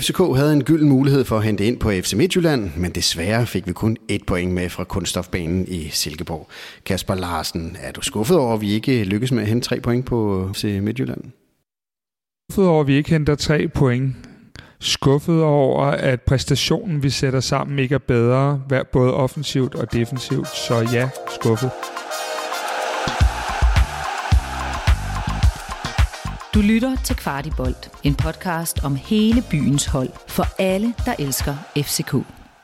FCK havde en gylden mulighed for at hente ind på FC Midtjylland, men desværre fik vi kun et point med fra kunststofbanen i Silkeborg. Kasper Larsen, er du skuffet over, at vi ikke lykkes med at hente tre point på FC Midtjylland? Skuffet over, at vi ikke henter tre point. Skuffet over, at præstationen, vi sætter sammen, ikke er bedre, både offensivt og defensivt. Så ja, skuffet. Du lytter til Kvartibolt, en podcast om hele byens hold for alle, der elsker FCK.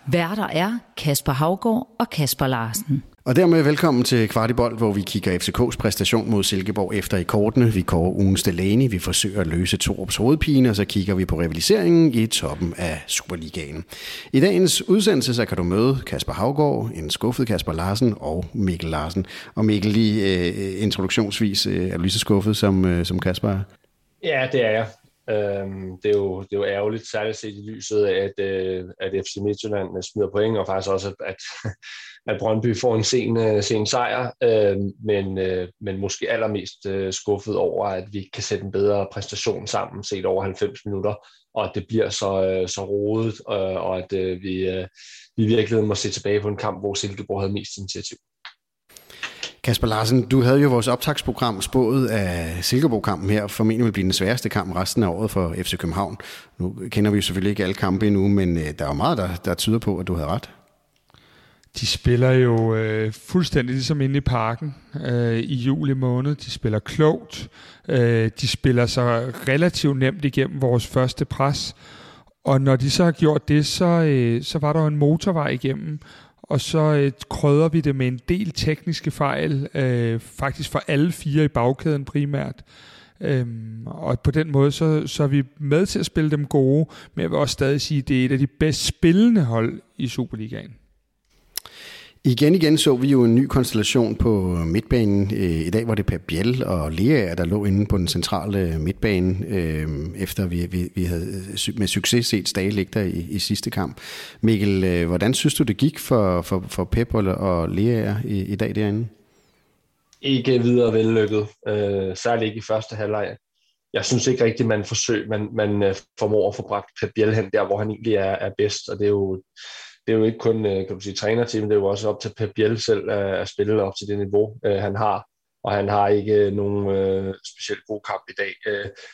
Værter er Kasper Havgård og Kasper Larsen. Og dermed velkommen til Kvartibold, hvor vi kigger FCK's præstation mod Silkeborg efter i kortene. Vi går ugens Delaney, vi forsøger at løse Torups hovedpine, og så kigger vi på rivaliseringen i toppen af Superligaen. I dagens udsendelse så kan du møde Kasper Havgård, en skuffet Kasper Larsen og Mikkel Larsen. Og Mikkel, lige øh, øh, introduktionsvis, øh, er du lige så skuffet som, øh, som Kasper Ja, det er jeg. Øhm, det, er jo, det er jo ærgerligt, særligt set i lyset af, at, øh, at FC Midtjylland øh, smider point, og faktisk også, at, at Brøndby får en sen, øh, sen sejr, øh, men, øh, men måske allermest øh, skuffet over, at vi ikke kan sætte en bedre præstation sammen, set over 90 minutter, og at det bliver så, øh, så rodet, øh, og at øh, vi, øh, vi virkelig må se tilbage på en kamp, hvor Silkeborg havde mest initiativ. Kasper Larsen, du havde jo vores optagsprogram spået af Silkeborg-kampen her, formentlig vil blive den sværeste kamp resten af året for FC København. Nu kender vi jo selvfølgelig ikke alle kampe endnu, men øh, der er jo meget, der, der tyder på, at du havde ret. De spiller jo øh, fuldstændig ligesom inde i parken øh, i juli måned. De spiller klogt. Øh, de spiller sig relativt nemt igennem vores første pres. Og når de så har gjort det, så, øh, så var der jo en motorvej igennem, og så øh, krydder vi det med en del tekniske fejl, øh, faktisk for alle fire i bagkæden primært. Øhm, og på den måde, så, så er vi med til at spille dem gode, men jeg vil også stadig sige, at det er et af de bedst spillende hold i Superligaen. Igen igen så vi jo en ny konstellation på øh, midtbanen. Øh, I dag var det Per Biel og Lea, der lå inde på den centrale øh, midtbane, øh, efter vi, vi, vi havde med succes set Stage ligge der i, i sidste kamp. Mikkel, øh, hvordan synes du, det gik for, for, for Pep og Lea i, i dag derinde? Ikke videre vellykket, øh, særligt ikke i første halvleg. Jeg synes ikke rigtigt, man forsøger, man, man formår at få bragt Pep Biel hen der, hvor han egentlig er, er bedst, og det er jo det er jo ikke kun øh, kan du sige, trænerteamet, det er jo også op til Pep Biel selv at spille op til det niveau, øh, han har. Og han har ikke øh, nogen øh, specielt god kamp i dag.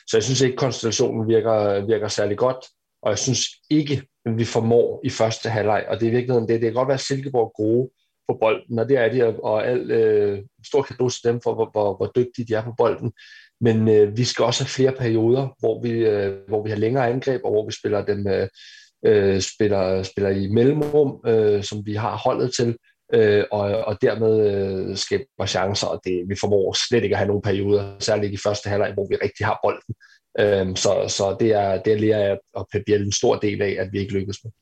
så jeg synes ikke, konstellationen virker, virker særlig godt. Og jeg synes ikke, at vi formår i første halvleg. Og det er virkelig det. Det kan godt være, at Silkeborg er gode på bolden, og det er de, og al, øh, stor kado til dem for, hvor, hvor, hvor dygtige de er på bolden. Men øh, vi skal også have flere perioder, hvor vi, øh, hvor vi har længere angreb, og hvor vi spiller dem, øh, øh, spiller, spiller i mellemrum, øh, som vi har holdet til, øh, og, og dermed øh, skaber chancer, og det, vi formår slet ikke at have nogen perioder, særligt i første halvleg, hvor vi rigtig har bolden. Øh, så, så det er, det er Lea og Pep en stor del af, at vi ikke lykkes med.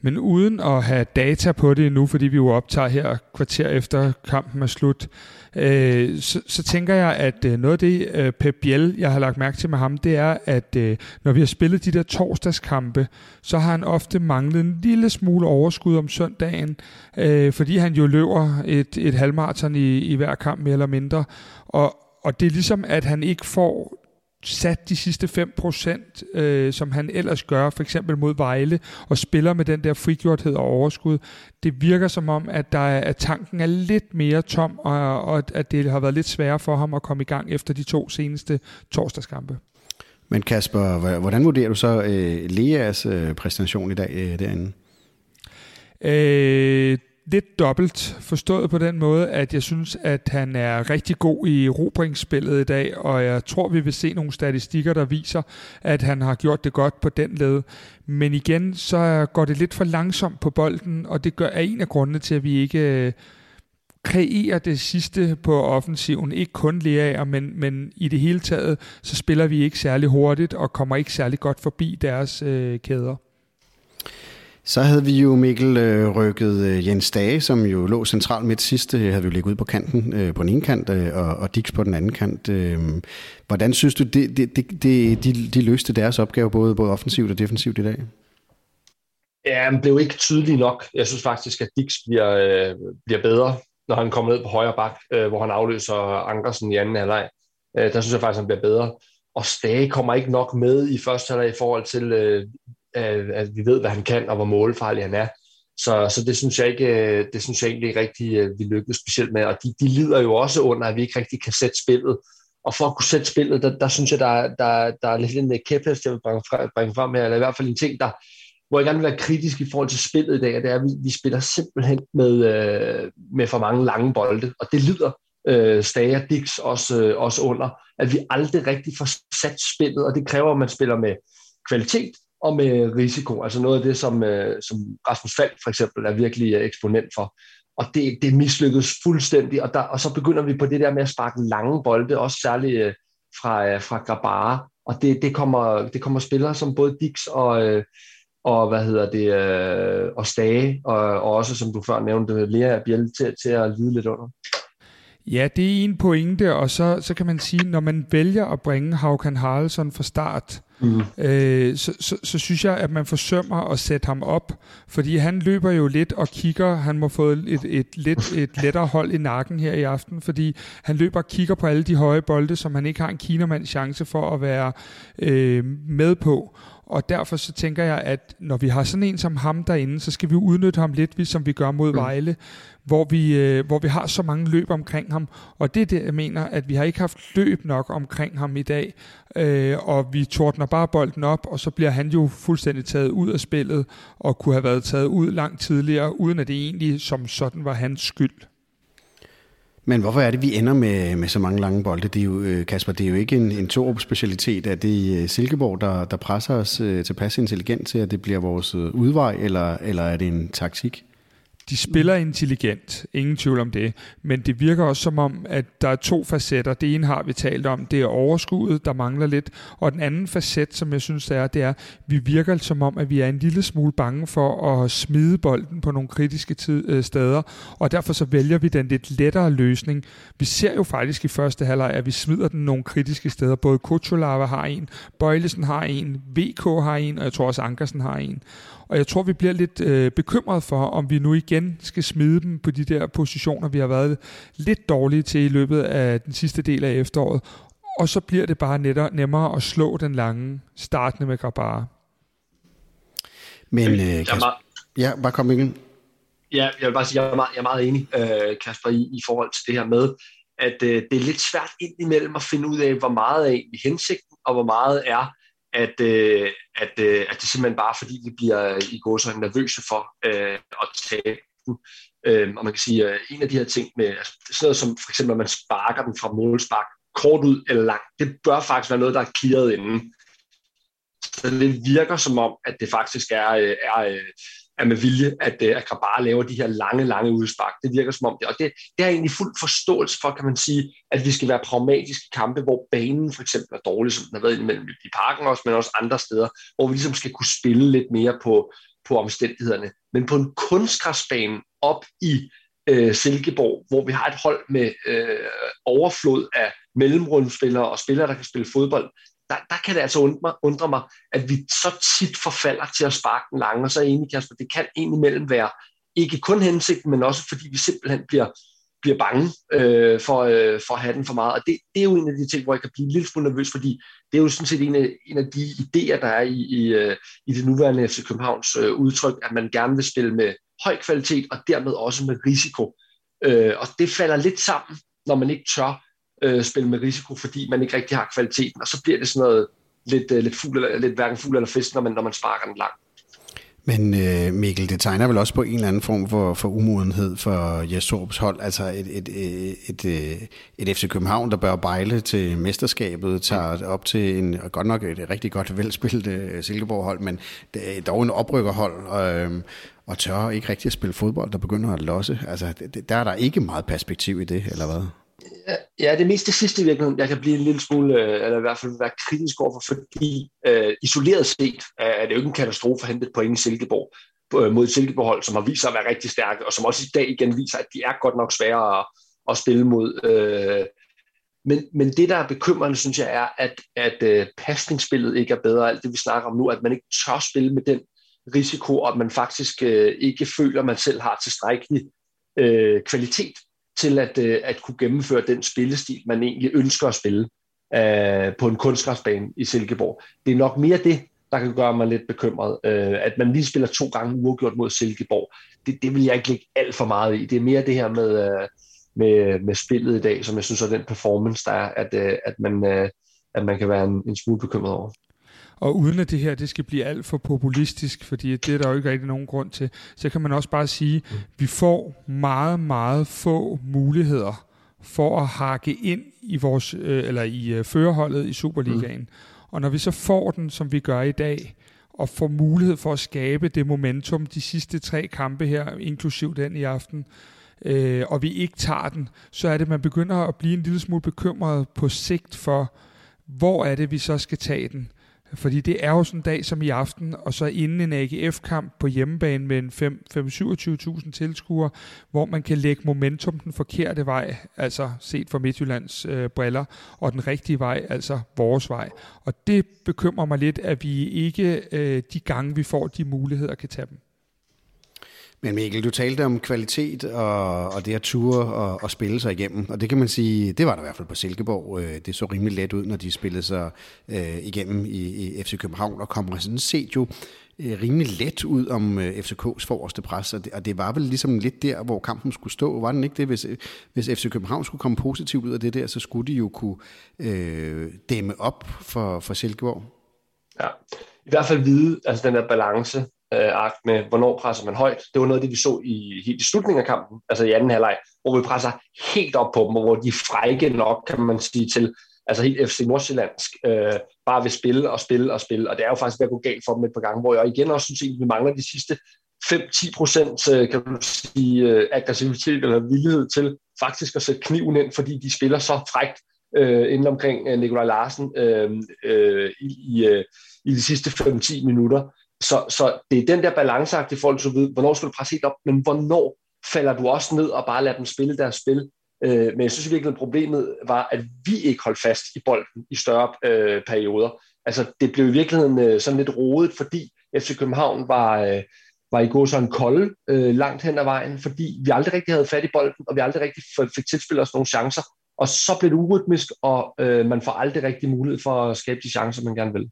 Men uden at have data på det nu, fordi vi jo optager her kvarter efter kampen er slut, øh, så, så tænker jeg, at øh, noget af det, øh, Pep Biel, jeg har lagt mærke til med ham, det er, at øh, når vi har spillet de der torsdagskampe, så har han ofte manglet en lille smule overskud om søndagen, øh, fordi han jo løber et, et halvmarathon i, i hver kamp mere eller mindre. Og, og det er ligesom, at han ikke får sat de sidste 5%, øh, som han ellers gør, for eksempel mod Vejle, og spiller med den der frigjorthed og overskud. Det virker som om, at, der er, at tanken er lidt mere tom, og, og at det har været lidt sværere for ham at komme i gang efter de to seneste torsdagskampe. Men Kasper, hvordan vurderer du så øh, Leas øh, præstation i dag øh, derinde? Øh, lidt dobbelt forstået på den måde, at jeg synes, at han er rigtig god i robringsspillet i dag, og jeg tror, vi vil se nogle statistikker, der viser, at han har gjort det godt på den led. Men igen, så går det lidt for langsomt på bolden, og det gør, er en af grundene til, at vi ikke øh, kreerer det sidste på offensiven. Ikke kun Lea, men, men i det hele taget, så spiller vi ikke særlig hurtigt og kommer ikke særlig godt forbi deres øh, kæder. Så havde vi jo Mikkel øh, rykket øh, Jens Dage, som jo lå centralt midt sidste, havde vi jo ligget ud på kanten, øh, på den ene kant, øh, og, og Dix på den anden kant. Øh, hvordan synes du, det, det, det, det, de, de løste deres opgave, både, både offensivt og defensivt i dag? Ja, han blev ikke tydelig nok. Jeg synes faktisk, at Dix bliver, øh, bliver bedre, når han kommer ned på højre bak, øh, hvor han afløser Ankersen i anden halvleg. Øh, der synes jeg faktisk, at han bliver bedre. og Stage kommer ikke nok med i første halvleg i forhold til, øh, at vi ved, hvad han kan, og hvor målfarlig han er. Så, så det synes jeg ikke, øh, det synes jeg egentlig ikke rigtig, øh, vi lykkedes specielt med. Og de, de lider jo også under, at vi ikke rigtig kan sætte spillet. Og for at kunne sætte spillet, der, der synes jeg, der, der, der er lidt en øh, kæphest, jeg vil bringe frem, bringe frem her, eller i hvert fald en ting, der, hvor jeg gerne vil være kritisk i forhold til spillet i dag, det er, at vi, vi spiller simpelthen med, øh, med for mange lange bolde, og det lider øh, Stager Dix også, øh, også under, at vi aldrig rigtig får sat spillet, og det kræver, at man spiller med kvalitet og med risiko, altså noget af det, som, øh, som Rasmus Falk for eksempel er virkelig øh, eksponent for. Og det, det mislykkedes fuldstændig, og, der, og så begynder vi på det der med at sparke lange bolde, også særligt øh, fra, øh, fra Grabara, og det, det, kommer, det kommer spillere som både Dix og, øh, og hvad hedder det, øh, og Stage, og, og også, som du før nævnte, Lea Biel til, til at lide lidt under. Ja, det er en pointe, og så, så kan man sige, når man vælger at bringe Haukan Haraldsson fra start, mm. øh, så, så, så synes jeg, at man forsømmer at sætte ham op, fordi han løber jo lidt og kigger, han må få et, et, et, lidt, et lettere hold i nakken her i aften, fordi han løber og kigger på alle de høje bolde, som han ikke har en kinermands chance for at være øh, med på. Og derfor så tænker jeg, at når vi har sådan en som ham derinde, så skal vi udnytte ham lidt, som vi gør mod mm. Vejle, hvor vi, øh, hvor vi har så mange løb omkring ham. Og det er det, jeg mener, at vi har ikke haft løb nok omkring ham i dag. Øh, og vi tordner bare bolden op, og så bliver han jo fuldstændig taget ud af spillet, og kunne have været taget ud langt tidligere, uden at det egentlig som sådan var hans skyld. Men hvorfor er det, vi ender med, med så mange lange bolde? Det er jo, øh, Kasper, det er jo ikke en, en Torup-specialitet. Er det øh, Silkeborg, der, der presser os øh, tilpas intelligent til, at det bliver vores udvej, eller, eller er det en taktik? De spiller intelligent, ingen tvivl om det, men det virker også som om, at der er to facetter. Det ene har vi talt om, det er overskuddet, der mangler lidt, og den anden facet, som jeg synes det er, det er, vi virker som om, at vi er en lille smule bange for at smide bolden på nogle kritiske tid, øh, steder, og derfor så vælger vi den lidt lettere løsning. Vi ser jo faktisk i første halvleg, at vi smider den nogle kritiske steder. Både Kuchulava har en, Bøjlesen har en, VK har en, og jeg tror også Ankersen har en. Og jeg tror, vi bliver lidt øh, bekymret for, om vi nu igen skal smide dem på de der positioner, vi har været lidt dårlige til i løbet af den sidste del af efteråret. Og så bliver det bare nettere, nemmere at slå den lange startende med Grabara. Men øh, Kasper, ja, bare kom igen. Ja, jeg vil bare sige, jeg er meget, jeg er meget enig, øh, Kasper, i, i forhold til det her med, at øh, det er lidt svært indimellem at finde ud af, hvor meget er egentlig hensigten, og hvor meget er at, øh, at, øh, at det simpelthen bare fordi, vi bliver øh, i går så nervøse for øh, at tabe den. Øh, og man kan sige, at en af de her ting med altså, sådan noget som for eksempel, at man sparker den fra målspark kort ud eller langt, det bør faktisk være noget, der er clearet inden. Så det virker som om, at det faktisk er, øh, er, er med vilje, at, øh, at Grabara laver de her lange, lange udspark. Det virker som om det. Og det, det er egentlig fuld forståelse for, kan man sige, at vi skal være pragmatiske kampe, hvor banen for eksempel er dårlig, som den har været imellem i parken også, men også andre steder, hvor vi ligesom skal kunne spille lidt mere på, på omstændighederne. Men på en kunstgræsbane op i øh, Silkeborg, hvor vi har et hold med øh, overflod af mellemrundspillere og spillere, der kan spille fodbold, der, der kan det altså undre, undre mig, at vi så tit forfalder til at sparke den lange, og så er jeg enig, Kasper, det kan indimellem være ikke kun hensigten, men også fordi vi simpelthen bliver, bliver bange øh, for, øh, for at have den for meget. Og det, det er jo en af de ting, hvor jeg kan blive en lille smule nervøs, fordi det er jo sådan set en af, en af de idéer, der er i, i, øh, i det nuværende FC Københavns øh, udtryk, at man gerne vil spille med høj kvalitet, og dermed også med risiko. Øh, og det falder lidt sammen, når man ikke tør øh, spille med risiko, fordi man ikke rigtig har kvaliteten, og så bliver det sådan noget lidt, øh, lidt, fugl, eller, lidt hverken fugl eller fisk, når man, når man sparker den langt. Men øh, Mikkel, det tegner vel også på en eller anden form for, for umodenhed for Jes hold. Altså et, et, et, øh, et, et FC København, der bør bejle til mesterskabet, tager op til en godt nok et rigtig godt velspillet uh, Silkeborg-hold, men det er dog en oprykkerhold, og, øh, og tør ikke rigtig at spille fodbold, der begynder at losse. Altså, det, der er der ikke meget perspektiv i det, eller hvad? Øh, ja, det er mest det sidste i virkeligheden, jeg kan blive en lille smule, øh, eller i hvert fald være kritisk overfor, fordi øh, isoleret set er det jo ikke en katastrofe at hente et point i Silkeborg øh, mod Silkeborg-hold, som har vist sig at være rigtig stærke, og som også i dag igen viser, at de er godt nok svære at, at spille mod. Men, men det, der er bekymrende, synes jeg, er, at, at uh, pasningsspillet ikke er bedre. Alt det, vi snakker om nu, at man ikke tør spille med den risiko, og at man faktisk ikke føler, at man selv har tilstrækkelig kvalitet til at, øh, at kunne gennemføre den spillestil, man egentlig ønsker at spille. øh, på en kunstgræsbane i Silkeborg. Det er nok mere det, der kan gøre mig lidt bekymret. Øh, at man lige spiller to gange uafgjort mod Silkeborg, det, det vil jeg ikke lægge alt for meget i. Det er mere det her med, øh, med, med spillet i dag, som jeg synes er den performance, der er, at, øh, at, man, øh, at man kan være en, en smule bekymret over. Og uden at det her det skal blive alt for populistisk, fordi det er der jo ikke rigtig nogen grund til, så kan man også bare sige, at mm. vi får meget, meget få muligheder for at hakke ind i vores øh, eller i øh, førerholdet i Superligaen. Mm. Og når vi så får den, som vi gør i dag, og får mulighed for at skabe det momentum de sidste tre kampe her, inklusiv den i aften, øh, og vi ikke tager den, så er det, at man begynder at blive en lille smule bekymret på sigt for, hvor er det, vi så skal tage den. Fordi det er jo sådan en dag som i aften, og så inden en AGF-kamp på hjemmebane med en 5-27.000 tilskuere, hvor man kan lægge momentum den forkerte vej, altså set fra Midtjyllands øh, briller, og den rigtige vej, altså vores vej. Og det bekymrer mig lidt, at vi ikke øh, de gange, vi får de muligheder, kan tage dem. Men Mikkel, du talte om kvalitet og, og det at ture og, og spille sig igennem, og det kan man sige, det var der i hvert fald på Silkeborg. Øh, det så rimelig let ud, når de spillede sig øh, igennem i, i FC København, og kom sådan set jo øh, rimelig let ud om øh, FCK's forreste pres, og det, og det var vel ligesom lidt der, hvor kampen skulle stå. Var den ikke det? Hvis, hvis FC København skulle komme positivt ud af det der, så skulle de jo kunne øh, dæmme op for, for Silkeborg. Ja, i hvert fald vide, altså den der balance, øh, ark med, hvornår presser man højt. Det var noget af det, vi så i, helt i slutningen af kampen, altså i anden halvleg, hvor vi presser helt op på dem, og hvor de frække nok, kan man sige, til altså helt FC Nordsjællandsk, øh, bare vil spille og spille og spille, og det er jo faktisk ved at gå galt for dem et par gange, hvor jeg igen også synes, at vi mangler de sidste 5-10 procent, øh, kan du sige, øh, aggressivitet eller villighed til faktisk at sætte kniven ind, fordi de spiller så frækt øh, inden omkring øh, Nikolaj Larsen øh, øh, i, i, øh, i de sidste 5-10 minutter. Så, så det er den der balanceagt i forhold til, ved, hvornår skal du presse helt op, men hvornår falder du også ned og bare lader dem spille deres spil. Øh, men jeg synes virkelig, at problemet var, at vi ikke holdt fast i bolden i større øh, perioder. Altså, det blev i virkeligheden øh, sådan lidt rodet, fordi FC København var, øh, var i går sådan kolde øh, langt hen ad vejen, fordi vi aldrig rigtig havde fat i bolden, og vi aldrig rigtig fik tilspillet os nogle chancer. Og så blev det urytmisk, og øh, man får aldrig rigtig mulighed for at skabe de chancer, man gerne vil.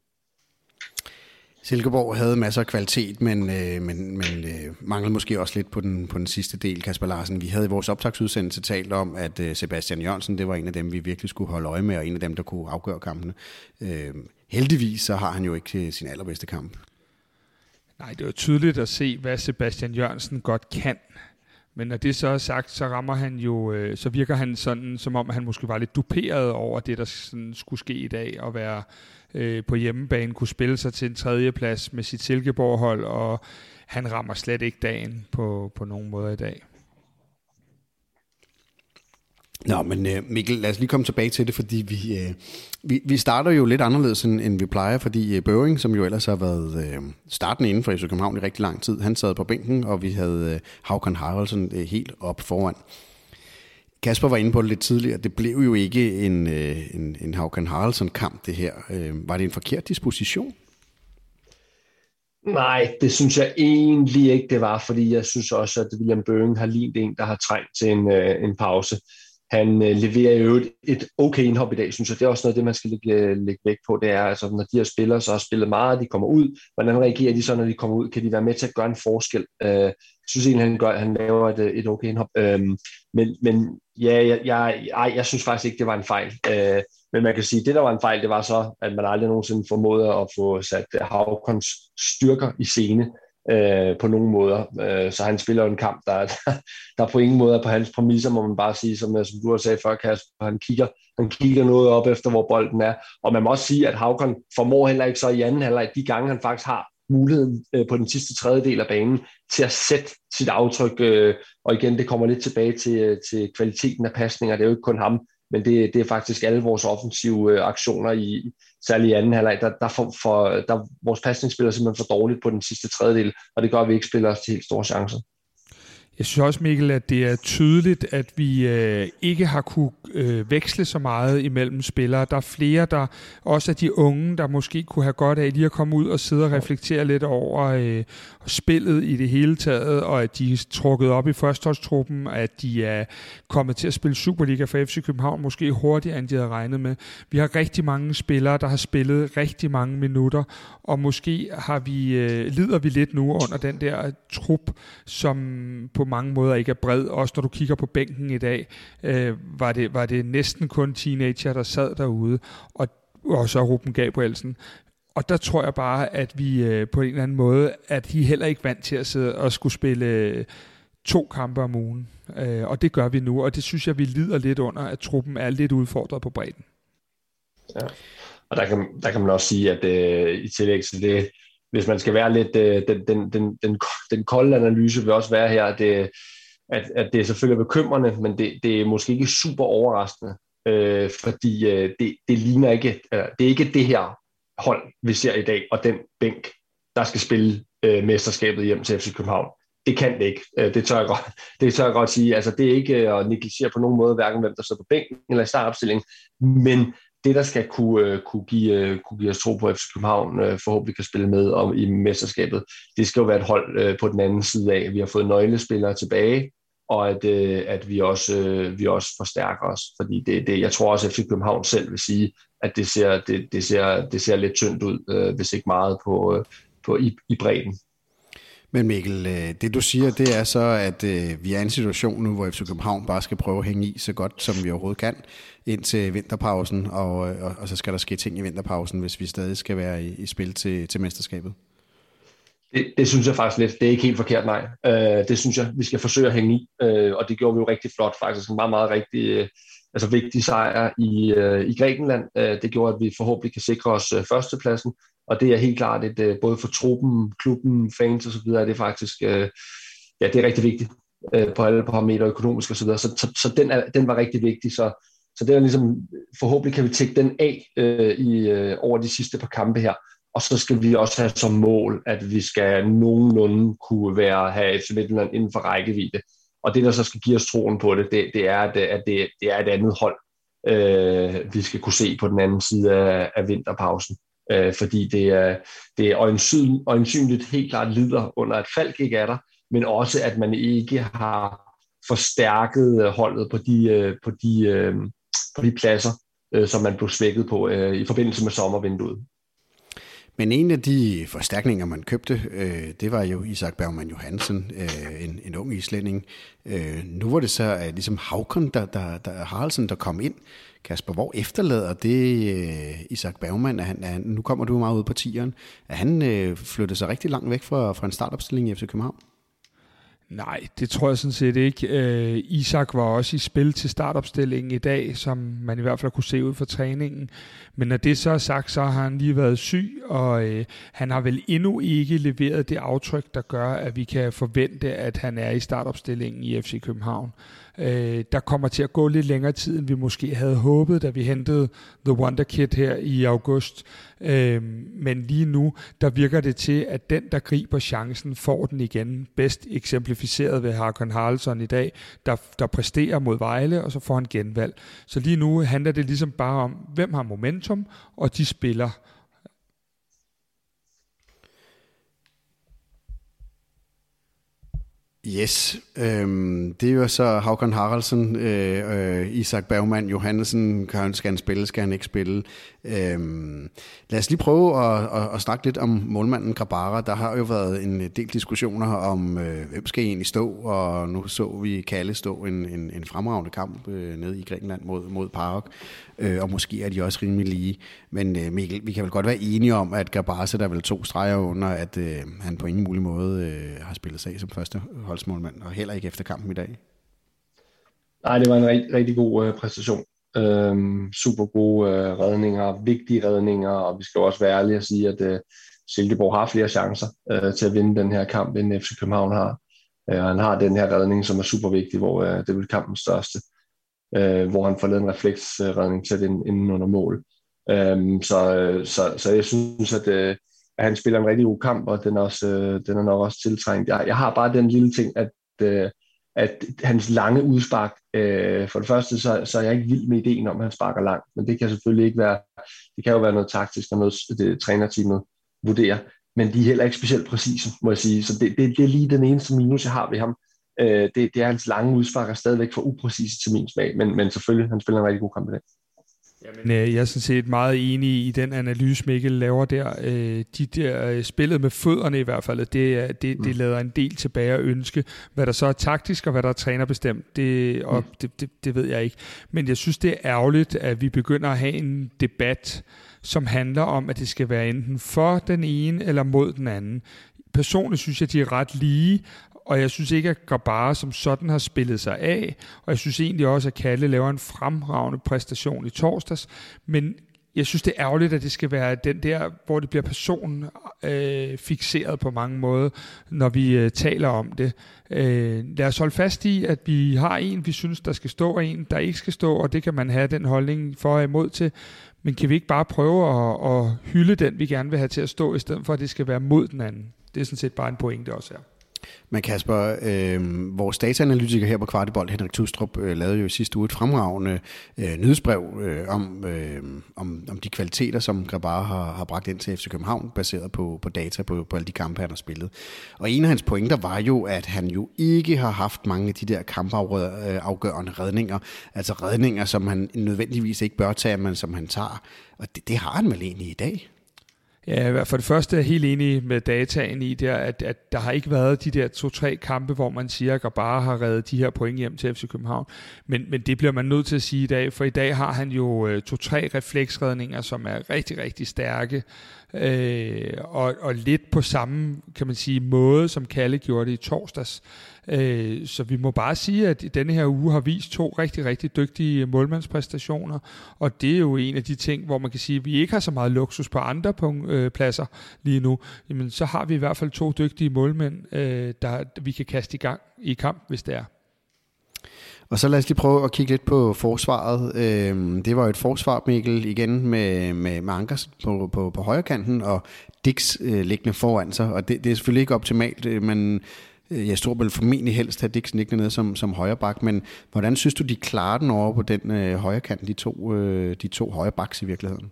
Silkeborg havde masser af kvalitet, men, øh, men, men øh, manglede måske også lidt på den, på den sidste del, Kasper Larsen. Vi havde i vores optagsudsendelse talt om, at øh, Sebastian Jørgensen, det var en af dem, vi virkelig skulle holde øje med, og en af dem, der kunne afgøre kampene. Øh, heldigvis så har han jo ikke øh, sin allerbedste kamp. Nej, det er tydeligt at se, hvad Sebastian Jørgensen godt kan. Men når det så er sagt, så rammer han jo, øh, så virker han sådan, som om han måske var lidt duperet over det, der sådan skulle ske i dag, og være øh, på hjemmebane, kunne spille sig til en tredjeplads med sit Silkeborg-hold, og han rammer slet ikke dagen på, på nogen måde i dag. Nå, men øh, Mikkel, lad os lige komme tilbage til det, fordi vi, øh, vi, vi starter jo lidt anderledes, end, end vi plejer, fordi øh, Børing, som jo ellers har været øh, starten inden for FC København i rigtig lang tid, han sad på bænken, og vi havde øh, Havkon Haraldsen øh, helt op foran. Kasper var inde på det lidt tidligere. Det blev jo ikke en, øh, en, en Hauken Haraldsson-kamp, det her. Øh, var det en forkert disposition? Nej, det synes jeg egentlig ikke, det var, fordi jeg synes også, at William Bøgen har lignet en, der har trængt til en, øh, en pause. Han leverer jo et, et okay indhop i dag, synes jeg. Det er også noget det, man skal lægge, lægge vægt på. Det er, altså, når de her spillere så har spillet meget, de kommer ud. Hvordan reagerer de så, når de kommer ud? Kan de være med til at gøre en forskel? Jeg synes egentlig, han, gør, han laver et, et okay indhop. Øhm, men, men ja, jeg, jeg, ej, jeg synes faktisk ikke, det var en fejl. Øh, men man kan sige, at det, der var en fejl, det var så, at man aldrig nogensinde formåede at få sat øh, Havkons styrker i scene øh, på nogen måder. Øh, så han spiller jo en kamp, der, der på ingen måde er på hans præmisser, må man bare sige, som, øh, som du har sagt før, Kasper. Han kigger, han kigger noget op efter, hvor bolden er. Og man må også sige, at Havkon formår heller ikke så i anden halvleg, de gange han faktisk har muligheden øh, på den sidste tredjedel af banen til at sætte sit aftryk. Øh, og igen, det kommer lidt tilbage til, øh, til kvaliteten af pasninger. Det er jo ikke kun ham, men det, det er faktisk alle vores offensive øh, aktioner i særligt i anden halvleg, der, der, for, for, der vores pasningsspiller simpelthen for dårligt på den sidste tredjedel, og det gør, at vi ikke spiller os til helt store chancer. Jeg synes også, Mikkel, at det er tydeligt, at vi øh, ikke har kunne øh, veksle så meget imellem spillere. Der er flere, der også er de unge, der måske kunne have godt af lige at komme ud og sidde og reflektere lidt over øh, spillet i det hele taget, og at de er trukket op i førsteholdstruppen, at de er kommet til at spille Superliga for FC København måske hurtigere, end de havde regnet med. Vi har rigtig mange spillere, der har spillet rigtig mange minutter, og måske har vi, øh, lider vi lidt nu under den der trup, som på mange måder ikke er bred. Også når du kigger på bænken i dag, øh, var, det, var det næsten kun teenager, der sad derude, og, og så Ruben Gabrielsen. Og der tror jeg bare, at vi øh, på en eller anden måde, at de heller ikke vant til at sidde og skulle spille øh, to kampe om ugen. Øh, og det gør vi nu, og det synes jeg, vi lider lidt under, at truppen er lidt udfordret på bredden. Ja. Og der kan, der kan man også sige, at øh, i tillæg til det, hvis man skal være lidt, øh, den, den, den, den, den kolde analyse vil også være her, at det, at, at det er selvfølgelig bekymrende, men det, det er måske ikke super overraskende, øh, fordi øh, det, det ligner ikke, øh, det er ikke det her hold, vi ser i dag, og den bænk, der skal spille øh, mesterskabet hjem til FC København. Det kan det ikke. Øh, det, tør jeg godt, det tør jeg godt sige. Altså, det er ikke øh, at negligere på nogen måde, hverken hvem der står på bænken eller i startopstillingen, men det, der skal kunne, øh, kunne, give, øh, kunne give os tro på, at FC København øh, forhåbentlig kan spille med om, i mesterskabet, det skal jo være et hold på den anden side af. Vi har fået nøglespillere tilbage, og at, at vi, også, vi også forstærker os. Fordi det, det, jeg tror også, at FC København selv vil sige, at det ser, det, det ser, det ser lidt tyndt ud, hvis ikke meget på, på i, i bredden. Men Mikkel, øh, det du siger, det er så, at øh, vi er i en situation nu, hvor FC København bare skal prøve at hænge i så godt, som vi overhovedet kan, ind til vinterpausen, og, og, og så skal der ske ting i vinterpausen, hvis vi stadig skal være i, i spil til, til mesterskabet. Det, det synes jeg faktisk lidt. Det er ikke helt forkert, nej. Øh, det synes jeg, vi skal forsøge at hænge i, øh, og det gjorde vi jo rigtig flot faktisk. En meget, meget rigtig, øh, altså vigtig sejr i, øh, i Grækenland. Øh, det gjorde, at vi forhåbentlig kan sikre os øh, førstepladsen, og det er helt klart, et, øh, både for truppen, klubben, fans osv., er det faktisk, øh, ja, det er rigtig vigtigt øh, på alle parametre, økonomisk osv., så, så, så, så den, er, den var rigtig vigtig, så, så det er ligesom, forhåbentlig kan vi tække den af øh, i, øh, over de sidste par kampe her, og så skal vi også have som mål, at vi skal nogenlunde kunne være, have FC Midtjylland inden for rækkevidde. Og det, der så skal give os troen på det, det, det er, at, at det, det er et andet hold, øh, vi skal kunne se på den anden side af, af vinterpausen øh, fordi det er, det er øjensyn, øjensynligt helt klart lider under, at Falk ikke er der, men også, at man ikke har forstærket øh, holdet på de, øh, på de, øh, på de pladser, øh, som man blev svækket på øh, i forbindelse med sommervinduet. Men en af de forstærkninger, man købte, øh, det var jo Isak Bergman Johansen, øh, en, en ung islænding. Øh, nu var det så at ligesom Havkon, der, der, der, Haraldsen, der kom ind. Kasper, hvor efterlader det øh, Isak Bergman? Er han, er nu kommer du meget ud på tieren. Er han øh, flyttet sig rigtig langt væk fra, fra en startopstilling i FC København? Nej, det tror jeg sådan set ikke. Øh, Isak var også i spil til startopstillingen i dag, som man i hvert fald kunne se ud fra træningen. Men når det så er sagt, så har han lige været syg, og øh, han har vel endnu ikke leveret det aftryk, der gør, at vi kan forvente, at han er i startopstillingen i FC København. Øh, der kommer til at gå lidt længere tid, end vi måske havde håbet, da vi hentede The Wonder Kid her i august. Øh, men lige nu, der virker det til, at den, der griber chancen, får den igen. Bedst eksemplificeret ved Harkon Haraldsson i dag, der, der præsterer mod Vejle, og så får han genvalg. Så lige nu handler det ligesom bare om, hvem har momentum, og de spiller. Yes, øhm, det er jo så Havkon Haraldsen, øh, øh, Isak Bergman Johannesen, kan, skal han spille, skal han ikke spille. Øhm, lad os lige prøve at, at, at snakke lidt om målmanden Grabara. Der har jo været en del diskussioner om, øh, hvem skal egentlig stå, og nu så vi Kalle stå en, en, en fremragende kamp øh, nede i Grækenland mod, mod Park, øh, og måske er de også rimelig lige. Men øh, Mikkel, vi kan vel godt være enige om, at Grabara sætter vel to streger under, at øh, han på ingen mulig måde øh, har spillet sig som første holdsmålmand, og heller ikke efter kampen i dag. Nej, det var en rigtig, rigtig god øh, præstation. Øhm, super gode øh, redninger, vigtige redninger, og vi skal også være ærlige og sige, at øh, Silkeborg har flere chancer øh, til at vinde den her kamp, end FC København har. Øh, han har den her redning, som er super vigtig, hvor øh, det vil kampens største, øh, hvor han får lavet en refleksredning til den inden under mål. Øh, så, øh, så, så jeg synes, at, øh, at han spiller en rigtig god kamp, og den er, også, øh, den er nok også tiltrængt. Jeg, jeg har bare den lille ting, at øh, at hans lange udspark, øh, for det første, så, så er jeg ikke vild med ideen om, at han sparker langt, men det kan selvfølgelig ikke være, det kan jo være noget taktisk, og noget det, trænerteamet vurderer, men de er heller ikke specielt præcise, må jeg sige, så det, det, det er lige den eneste minus, jeg har ved ham. Øh, det, det er hans lange udspark er stadigvæk for upræcise til min smag, men, men selvfølgelig, han spiller en rigtig god kamp i dag. Jamen, øh, jeg er sådan set meget enig i den analyse, Mikkel laver der. Øh, de der øh, spillet med fødderne i hvert fald, det, det, det mm. lader en del tilbage at ønske. Hvad der så er taktisk og hvad der er trænerbestemt, det, og mm. det, det, det ved jeg ikke. Men jeg synes, det er ærgerligt, at vi begynder at have en debat, som handler om, at det skal være enten for den ene eller mod den anden personligt synes jeg, de er ret lige, og jeg synes ikke, at Grabara som sådan har spillet sig af, og jeg synes egentlig også, at Kalle laver en fremragende præstation i torsdags, men jeg synes, det er ærgerligt, at det skal være den der, hvor det bliver personen øh, fixeret på mange måder, når vi øh, taler om det. Øh, lad os holde fast i, at vi har en, vi synes, der skal stå, og en, der ikke skal stå, og det kan man have den holdning for og imod til. Men kan vi ikke bare prøve at, at hylde den, vi gerne vil have til at stå, i stedet for, at det skal være mod den anden? Det er sådan set bare en pointe også her. Men Kasper, øh, vores dataanalytiker her på Kvartibold, Henrik Tustrup, øh, lavede jo i sidste uge et fremragende øh, nyhedsbrev øh, om, øh, om, om de kvaliteter, som Grabar har, har bragt ind til FC København, baseret på, på data på, på alle de kampe, han har spillet. Og en af hans pointer var jo, at han jo ikke har haft mange af de der kampafgørende øh, redninger, altså redninger, som han nødvendigvis ikke bør tage, men som han tager. Og det, det har han vel egentlig i dag? Ja, for det første er jeg helt enig med dataen i det, at, at der har ikke været de der to-tre kampe, hvor man siger, at bare har reddet de her point hjem til FC København. Men, men det bliver man nødt til at sige i dag, for i dag har han jo øh, to-tre refleksredninger, som er rigtig, rigtig stærke øh, og, og lidt på samme, kan man sige, måde, som Kalle gjorde det i torsdags. Øh, så vi må bare sige, at denne her uge har vist to rigtig, rigtig dygtige målmandspræstationer, og det er jo en af de ting, hvor man kan sige, at vi ikke har så meget luksus på andre punkt, øh, pladser lige nu, jamen så har vi i hvert fald to dygtige målmænd, øh, der vi kan kaste i gang i kamp, hvis det er. Og så lad os lige prøve at kigge lidt på forsvaret. Øhm, det var jo et forsvar, Mikkel, igen med, med, med Ankers på, på, på højre kanten, og Dix øh, liggende foran sig. Og det, det er selvfølgelig ikke optimalt, øh, men jeg tror vel formentlig helst have Dixon ikke ned som, som højre bak. Men hvordan synes du, de klarer den over på den øh, højre kant, de to, øh, de to højre baks i virkeligheden?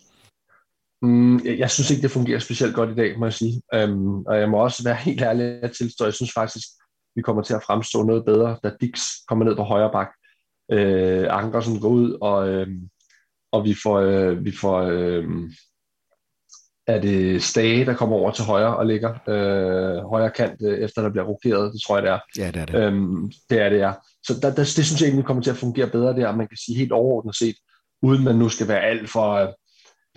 Mm, jeg synes ikke, det fungerer specielt godt i dag, må jeg sige. Øhm, og jeg må også være helt ærlig at tilstå, jeg synes faktisk, vi kommer til at fremstå noget bedre, da Dix kommer ned på højre bak. Øh, Ankersen går ud, og, øh, og vi får, øh, vi får øh, er det Stage, der kommer over til højre og ligger øh, højre kant, øh, efter der bliver rokeret, det tror jeg, det er. Ja, det er det. Øhm, det er det, ja. Så der, der, det synes jeg egentlig kommer til at fungere bedre der, man kan sige helt overordnet set, uden man nu skal være alt for,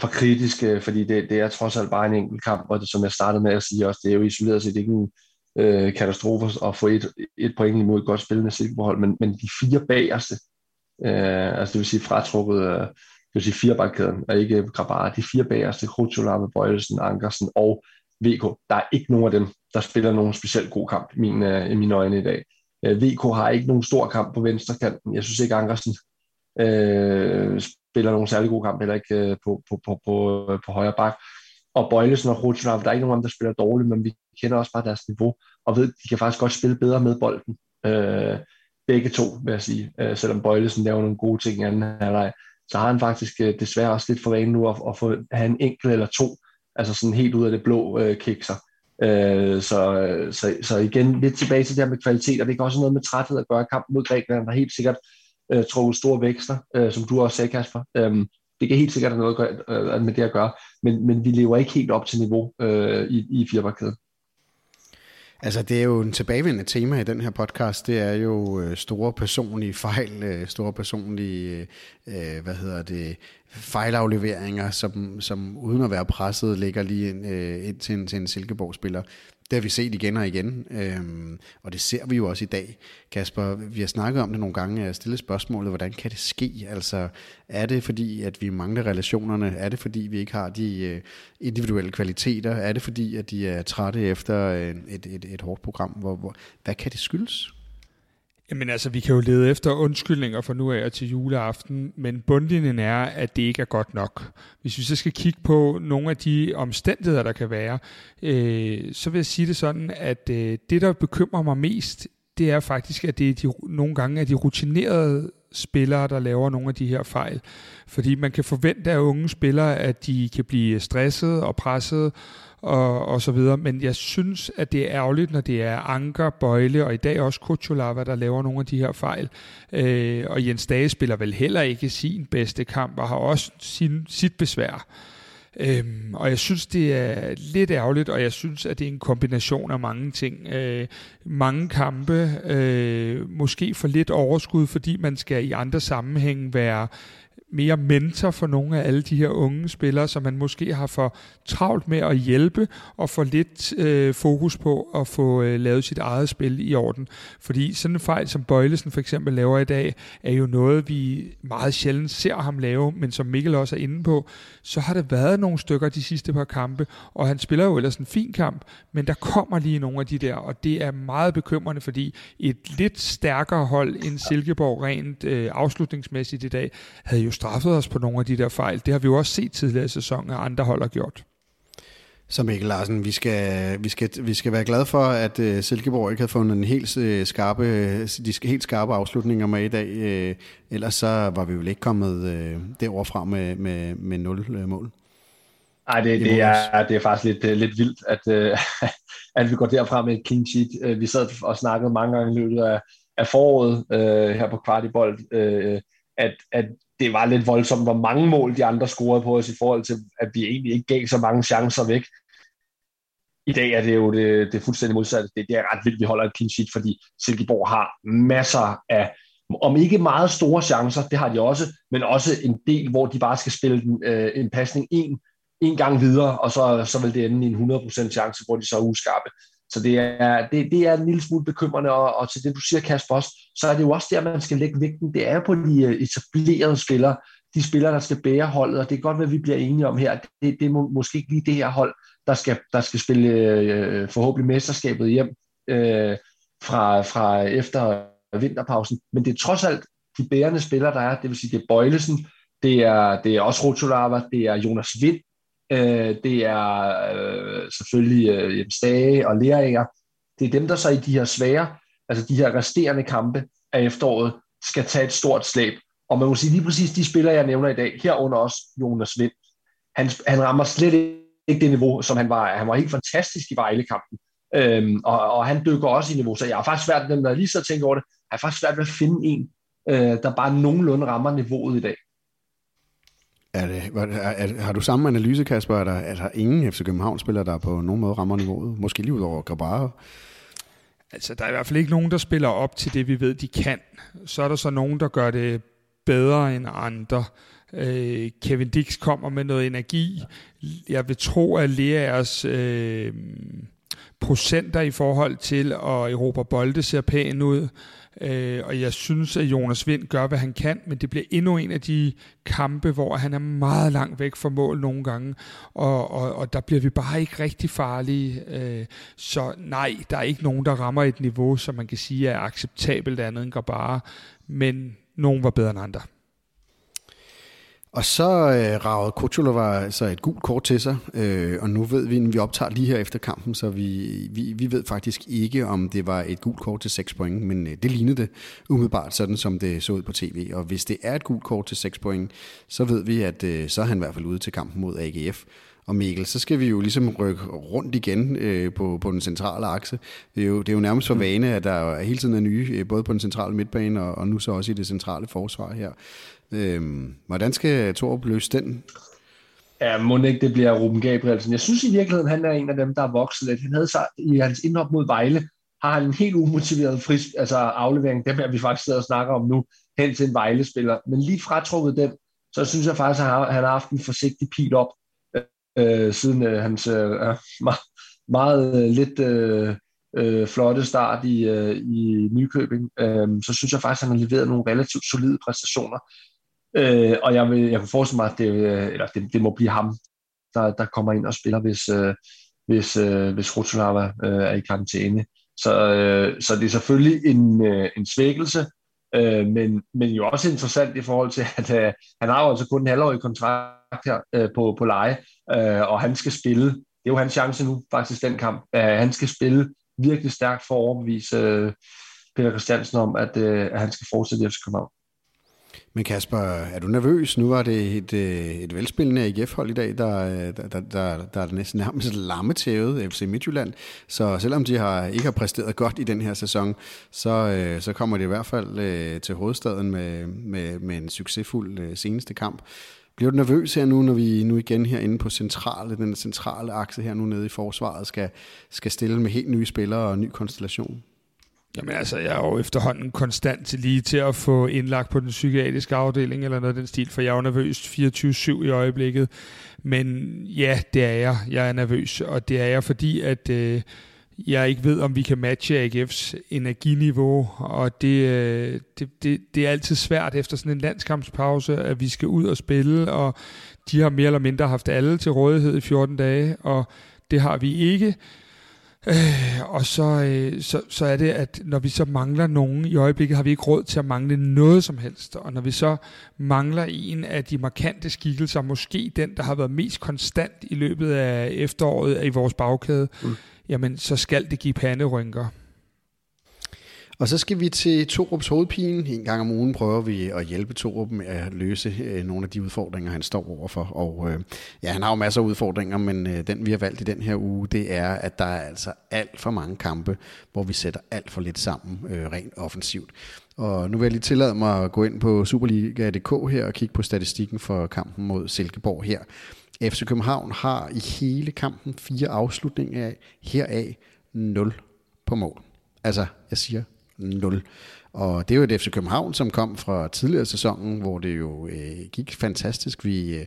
for kritisk, fordi det, det er trods alt bare en enkelt kamp, og det, som jeg startede med at sige også, det er jo isoleret set ikke en, øh, katastrofer at få et, et point imod et godt spillende Silkeborg men, men de fire bagerste, øh, altså det vil sige fratrukket, øh, det vil sige firebakkæden, og ikke Grabara, de fire bagerste, Krutjolame, Bøjelsen, Ankersen og VK, der er ikke nogen af dem, der spiller nogen specielt god kamp i mine, øh, i mine øjne i dag. Øh, VK har ikke nogen stor kamp på venstre kanten. Jeg synes ikke, Ankersen øh, spiller nogen særlig god kamp, heller ikke øh, på, på, på, på, øh, på højre bak og Bøjlesen og Rutschlav, der er ikke nogen, der spiller dårligt, men vi kender også bare deres niveau, og ved, de kan faktisk godt spille bedre med bolden. Øh, begge to, vil jeg sige. Øh, selvom Bøjlesen laver nogle gode ting i anden halvleg, så har han faktisk øh, desværre også lidt for vane nu at, at få have en enkelt eller to, altså sådan helt ud af det blå øh, kikser. Øh, så, så, så igen, lidt tilbage til det her med kvalitet, og det kan også noget med træthed at gøre kamp mod Grækenland, har helt sikkert øh, trukket store vækster, øh, som du også sagde, Kasper. Øh, det kan helt sikkert have noget øh, med det at gøre, men, men vi lever ikke helt op til niveau øh, i, i firmakæden. Altså, det er jo en tilbagevendende tema i den her podcast. Det er jo øh, store personlige fejl, øh, store personlige, øh, hvad hedder det, fejlafleveringer, som, som uden at være presset, ligger lige ind, øh, ind til en, til en Silkeborg-spiller. Det har vi set igen og igen, øhm, og det ser vi jo også i dag. Kasper, vi har snakket om det nogle gange, jeg stillet spørgsmålet, hvordan kan det ske? Altså, er det fordi, at vi mangler relationerne? Er det fordi, vi ikke har de øh, individuelle kvaliteter? Er det fordi, at de er trætte efter et, et, et, et hårdt program? Hvor, hvor, hvad kan det skyldes? Jamen altså, vi kan jo lede efter undskyldninger for nu af til juleaften, men bundlinjen er, at det ikke er godt nok. Hvis vi så skal kigge på nogle af de omstændigheder, der kan være, øh, så vil jeg sige det sådan, at øh, det, der bekymrer mig mest, det er faktisk, at det er de, nogle gange er de rutinerede spillere, der laver nogle af de her fejl. Fordi man kan forvente af unge spillere, at de kan blive stresset og presset og, og så videre. Men jeg synes, at det er ærgerligt, når det er Anker, Bøjle og i dag også Kutsulava, der laver nogle af de her fejl. Øh, og Jens Dage spiller vel heller ikke sin bedste kamp og har også sin, sit besvær. Øhm, og jeg synes, det er lidt ærgerligt, og jeg synes, at det er en kombination af mange ting. Øh, mange kampe, øh, måske for lidt overskud, fordi man skal i andre sammenhænge være mere mentor for nogle af alle de her unge spillere, som man måske har for travlt med at hjælpe og få lidt øh, fokus på at få øh, lavet sit eget spil i orden. Fordi sådan en fejl, som Bøjlesen for eksempel laver i dag, er jo noget, vi meget sjældent ser ham lave, men som Mikkel også er inde på, så har der været nogle stykker de sidste par kampe, og han spiller jo ellers en fin kamp, men der kommer lige nogle af de der, og det er meget bekymrende, fordi et lidt stærkere hold end Silkeborg rent øh, afslutningsmæssigt i dag, havde jo straffet os på nogle af de der fejl. Det har vi jo også set tidligere i sæsonen, at andre hold har gjort. Så Mikkel Larsen, vi skal, vi skal, vi skal være glade for, at uh, Silkeborg ikke har fundet en helt uh, skarpe, de helt skarpe afslutninger med i dag. Uh, ellers så var vi vel ikke kommet uh, derovre fra med, med, med 0 uh, mål. Nej, det, det, er, det er faktisk lidt, lidt vildt, at, uh, at vi går derfra med et clean sheet. Uh, vi sad og snakkede mange gange i løbet af, af foråret uh, her på Kvartibold, uh, at, at det var lidt voldsomt, hvor mange mål de andre scorede på os i forhold til, at vi egentlig ikke gav så mange chancer væk. I dag er det jo det, det fuldstændig modsatte. Det, det er ret vildt, at vi holder et clean sheet, fordi Silkeborg har masser af, om ikke meget store chancer, det har de også, men også en del, hvor de bare skal spille en, øh, en pasning en, en gang videre, og så, så vil det ende i en 100% chance, hvor de så er uskarpe. Så det er, det, det er en lille smule bekymrende, og, og til det, du siger, Kasper, også, så er det jo også der, man skal lægge vægten. Det er på de øh, etablerede spillere, de spillere, der skal bære holdet, og det er godt, hvad vi bliver enige om her. Det, det er må, måske ikke lige det her hold, der skal, der skal spille øh, forhåbentlig mesterskabet hjem øh, fra, fra efter vinterpausen. Men det er trods alt de bærende spillere, der er. Det vil sige, det er Bøjlesen, det er, det er også Rotolava, det er Jonas Vind, Øh, det er øh, selvfølgelig øh, Jens og Leringer. Det er dem, der så i de her svære, altså de her resterende kampe af efteråret, skal tage et stort slæb. Og man må sige lige præcis de spillere, jeg nævner i dag, herunder også Jonas Vind, han, han rammer slet ikke det niveau, som han var. Han var helt fantastisk i Vejle-kampen. Øhm, og, og han dykker også i niveau, så jeg har faktisk svært, dem der lige så tænker over det, jeg har faktisk svært ved at finde en, øh, der bare nogenlunde rammer niveauet i dag. Er det, er, er, har du samme analyse, Kasper? Er der, er der ingen FC København-spillere, der på nogen måde rammer niveauet? Måske lige ud over Grabara? Altså, der er i hvert fald ikke nogen, der spiller op til det, vi ved, de kan. Så er der så nogen, der gør det bedre end andre. Øh, Kevin Dix kommer med noget energi. Jeg vil tro, at Leas øh, procenter i forhold til at Europa bolde ser pæn ud. Øh, og jeg synes, at Jonas Vind gør, hvad han kan, men det bliver endnu en af de kampe, hvor han er meget langt væk fra mål nogle gange, og, og, og der bliver vi bare ikke rigtig farlige. Øh, så nej, der er ikke nogen, der rammer et niveau, som man kan sige er acceptabelt andet end bare, men nogen var bedre end andre. Og så øh, ragede Kuchulova altså et gult kort til sig, øh, og nu ved vi, at vi optager lige her efter kampen, så vi, vi, vi ved faktisk ikke, om det var et gult kort til 6 point, men øh, det lignede det umiddelbart sådan, som det så ud på tv. Og hvis det er et gult kort til 6 point, så ved vi, at øh, så er han i hvert fald ude til kampen mod AGF. Og Mikkel, så skal vi jo ligesom rykke rundt igen øh, på, på den centrale akse. Det er, jo, det er jo nærmest for vane, at der hele tiden er nye, øh, både på den centrale midtbane og, og nu så også i det centrale forsvar her. Øhm, hvordan skal Torup løse den? Ja, må ikke det bliver Ruben Gabrielsen. Jeg synes i virkeligheden, han er en af dem, der er vokset lidt. Han havde sig, i hans indhop mod Vejle, har han en helt umotiveret fris, altså aflevering, dem er vi faktisk sidder og snakker om nu, hen til en Vejle-spiller. Men lige fratrukket den, så synes jeg faktisk, at han har haft en forsigtig pil op, øh, øh siden øh, hans øh, meget, meget øh, lidt øh, øh, flotte start i, øh, i Nykøbing. Øh, så synes jeg faktisk, at han har leveret nogle relativt solide præstationer. Øh, og jeg, vil, jeg kunne forestille mig, at det, øh, eller det, det må blive ham, der, der kommer ind og spiller, hvis, øh, hvis, øh, hvis Rotolava øh, er i karantæne. Så, øh, så det er selvfølgelig en, øh, en svækkelse, øh, men, men jo også interessant i forhold til, at øh, han har jo altså kun en halvårig kontrakt her øh, på, på leje, øh, og han skal spille. Det er jo hans chance nu, faktisk, den kamp. Øh, han skal spille virkelig stærkt for at overbevise øh, Peter Christiansen om, at, øh, at han skal fortsætte i FC København. Men Kasper, er du nervøs? Nu var det et, øh, et velspillende AGF-hold i dag, øh, der, der, der, der, er næsten nærmest lammetævet FC Midtjylland. Så selvom de har, ikke har præsteret godt i den her sæson, så, øh, så kommer de i hvert fald til hovedstaden med, med, med en succesfuld seneste kamp. Bliver du nervøs her nu, når vi nu igen herinde på centrale, den centrale akse her nu nede i forsvaret skal, skal stille med helt nye spillere og ny konstellation? Jamen altså, jeg er jo efterhånden konstant lige til at få indlagt på den psykiatriske afdeling eller noget af den stil, for jeg er jo nervøs 24-7 i øjeblikket. Men ja, det er jeg. Jeg er nervøs, og det er jeg, fordi at øh, jeg ikke ved, om vi kan matche AGF's energiniveau, og det, øh, det, det, det er altid svært efter sådan en landskampspause, at vi skal ud og spille, og de har mere eller mindre haft alle til rådighed i 14 dage, og det har vi ikke. Øh, og så, øh, så, så er det, at når vi så mangler nogen, i øjeblikket har vi ikke råd til at mangle noget som helst. Og når vi så mangler en af de markante skikkelser, måske den, der har været mest konstant i løbet af efteråret i vores bagkæde, mm. jamen så skal det give panderynker. Og så skal vi til Torups hovedpine. En gang om ugen prøver vi at hjælpe Torup med at løse øh, nogle af de udfordringer, han står overfor. Og øh, ja, han har jo masser af udfordringer, men øh, den vi har valgt i den her uge, det er, at der er altså alt for mange kampe, hvor vi sætter alt for lidt sammen øh, rent offensivt. Og nu vil jeg lige tillade mig at gå ind på Superliga.dk her og kigge på statistikken for kampen mod Silkeborg her. FC København har i hele kampen fire afslutninger af, heraf 0 på mål. Altså, jeg siger 0. Og det er jo et FC København, som kom fra tidligere sæsonen, hvor det jo øh, gik fantastisk. Vi, øh,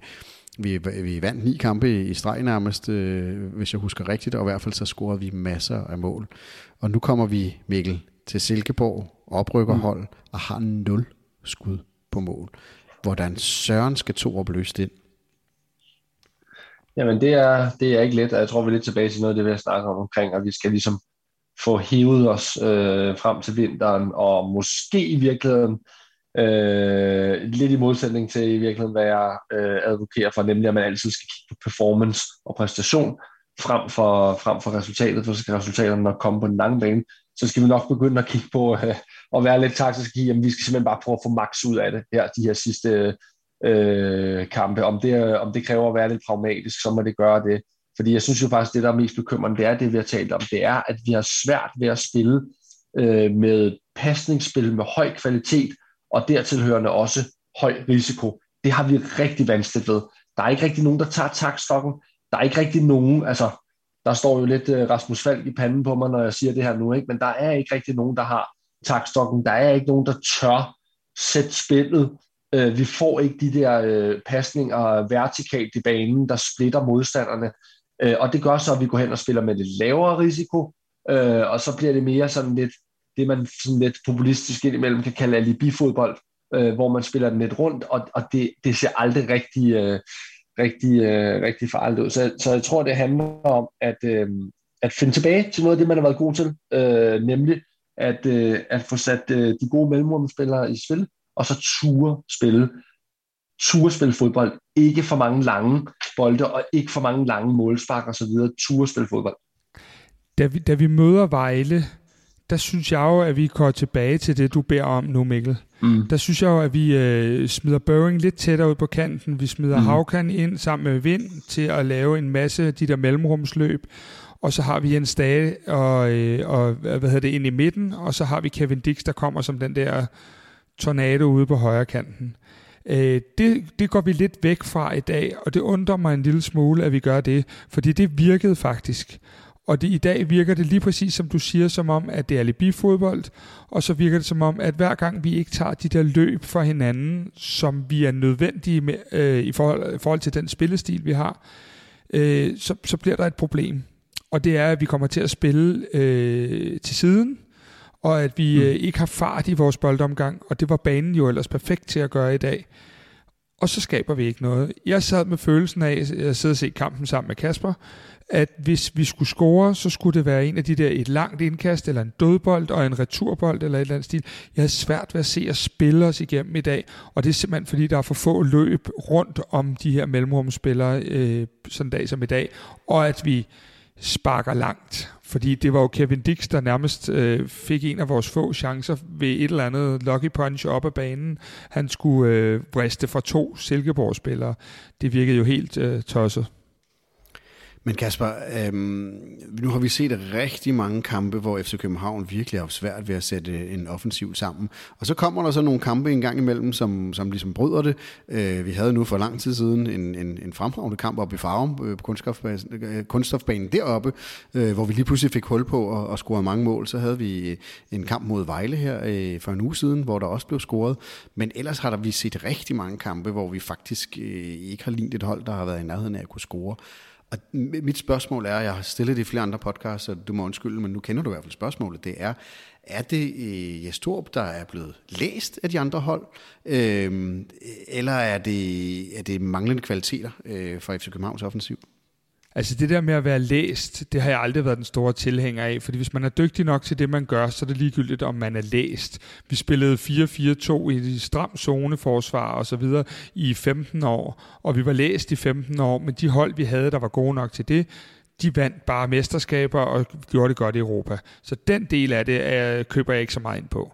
vi, vi vandt ni kampe i streg nærmest, øh, hvis jeg husker rigtigt, og i hvert fald så scorede vi masser af mål. Og nu kommer vi, Mikkel, til Silkeborg, oprykkerhold, mm. og har 0 skud på mål. Hvordan Søren skal to opløse det? Jamen det er, det er ikke let, og jeg tror vi er lidt tilbage til noget af det, vi har snakket om omkring, at vi skal ligesom få hævet os øh, frem til vinteren, og måske i virkeligheden øh, lidt i modsætning til i virkeligheden, hvad jeg øh, advokerer for, nemlig at man altid skal kigge på performance og præstation frem for, frem for resultatet, for så skal resultaterne nok komme på den lange bane. Så skal vi nok begynde at kigge på øh, at være lidt taktisk i, at vi skal simpelthen bare prøve at få max ud af det her, de her sidste øh, kampe. Om det, øh, om det kræver at være lidt pragmatisk, så må det gøre det. Fordi jeg synes jo faktisk, det der er mest bekymrende, det er det, vi har talt om. Det er, at vi har svært ved at spille øh, med pasningsspil med høj kvalitet, og dertilhørende også høj risiko. Det har vi rigtig vanskeligt ved. Der er ikke rigtig nogen, der tager takstokken. Der er ikke rigtig nogen, altså der står jo lidt øh, Rasmus Falk i panden på mig, når jeg siger det her nu, ikke? men der er ikke rigtig nogen, der har takstokken. Der er ikke nogen, der tør sætte spillet. Øh, vi får ikke de der øh, pasninger vertikalt i banen, der splitter modstanderne. Øh, og det gør så, at vi går hen og spiller med lidt lavere risiko, øh, og så bliver det mere sådan lidt, det man sådan lidt populistisk indimellem kan kalde alibi-fodbold, øh, hvor man spiller den lidt rundt, og, og det, det ser aldrig rigtig, øh, rigtig, øh, rigtig farligt ud. Så, så jeg tror, det handler om at, øh, at finde tilbage til noget af det, man har været god til, øh, nemlig at, øh, at få sat øh, de gode mellemrumspillere i spil, og så ture spille ture spille fodbold. Ikke for mange lange bolde, og ikke for mange lange målspark og så videre. Ture spille fodbold. Da vi, da vi møder Vejle, der synes jeg jo, at vi går tilbage til det, du beder om nu, Mikkel. Mm. Der synes jeg jo, at vi øh, smider Børing lidt tættere ud på kanten. Vi smider mm. Havkan ind sammen med Vind til at lave en masse af de der mellemrumsløb. Og så har vi en Stage og, øh, og hvad hedder det, ind i midten. Og så har vi Kevin Dix, der kommer som den der tornado ude på højre kanten. Øh, det, det går vi lidt væk fra i dag, og det undrer mig en lille smule, at vi gør det, fordi det virkede faktisk. Og det, i dag virker det lige præcis, som du siger, som om, at det er alibi-fodbold, og så virker det som om, at hver gang vi ikke tager de der løb for hinanden, som vi er nødvendige med, øh, i, forhold, i forhold til den spillestil, vi har, øh, så, så bliver der et problem. Og det er, at vi kommer til at spille øh, til siden, og at vi mm. øh, ikke har fart i vores boldomgang, og det var banen jo ellers perfekt til at gøre i dag. Og så skaber vi ikke noget. Jeg sad med følelsen af, at jeg sidder og se kampen sammen med Kasper, at hvis vi skulle score, så skulle det være en af de der et langt indkast, eller en dødbold og en returbold, eller et eller andet stil. Jeg havde svært ved at se at spille os igennem i dag, og det er simpelthen fordi, der er for få løb rundt om de her mellemrumspillere, øh, sådan en dag som i dag, og at vi sparker langt fordi det var jo Kevin Dix, der nærmest øh, fik en af vores få chancer ved et eller andet lucky punch op ad banen. Han skulle øh, vriste fra to Silkeborg-spillere. Det virkede jo helt øh, tosset. Men Kasper, øhm, nu har vi set rigtig mange kampe, hvor FC København virkelig har svært ved at sætte øh, en offensiv sammen. Og så kommer der så nogle kampe en gang imellem, som, som ligesom bryder det. Øh, vi havde nu for lang tid siden en, en, en fremragende kamp oppe i Farum øh, på kunststofbanen, øh, kunststofbanen deroppe, øh, hvor vi lige pludselig fik hul på og, og scorede mange mål. Så havde vi øh, en kamp mod Vejle her øh, for en uge siden, hvor der også blev scoret. Men ellers har der vi set rigtig mange kampe, hvor vi faktisk øh, ikke har lignet et hold, der har været i nærheden af at kunne score. Og mit spørgsmål er, jeg har stillet det i flere andre podcasts, så du må undskylde, men nu kender du i hvert fald spørgsmålet, det er, er det øh, Jes Torp, der er blevet læst af de andre hold, øh, eller er det, er det manglende kvaliteter øh, for FC Københavns offensiv? Altså det der med at være læst, det har jeg aldrig været den store tilhænger af, fordi hvis man er dygtig nok til det, man gør, så er det ligegyldigt, om man er læst. Vi spillede 4-4-2 i stram zoneforsvar og så videre i 15 år, og vi var læst i 15 år, men de hold, vi havde, der var gode nok til det, de vandt bare mesterskaber og gjorde det godt i Europa. Så den del af det er, køber jeg ikke så meget ind på.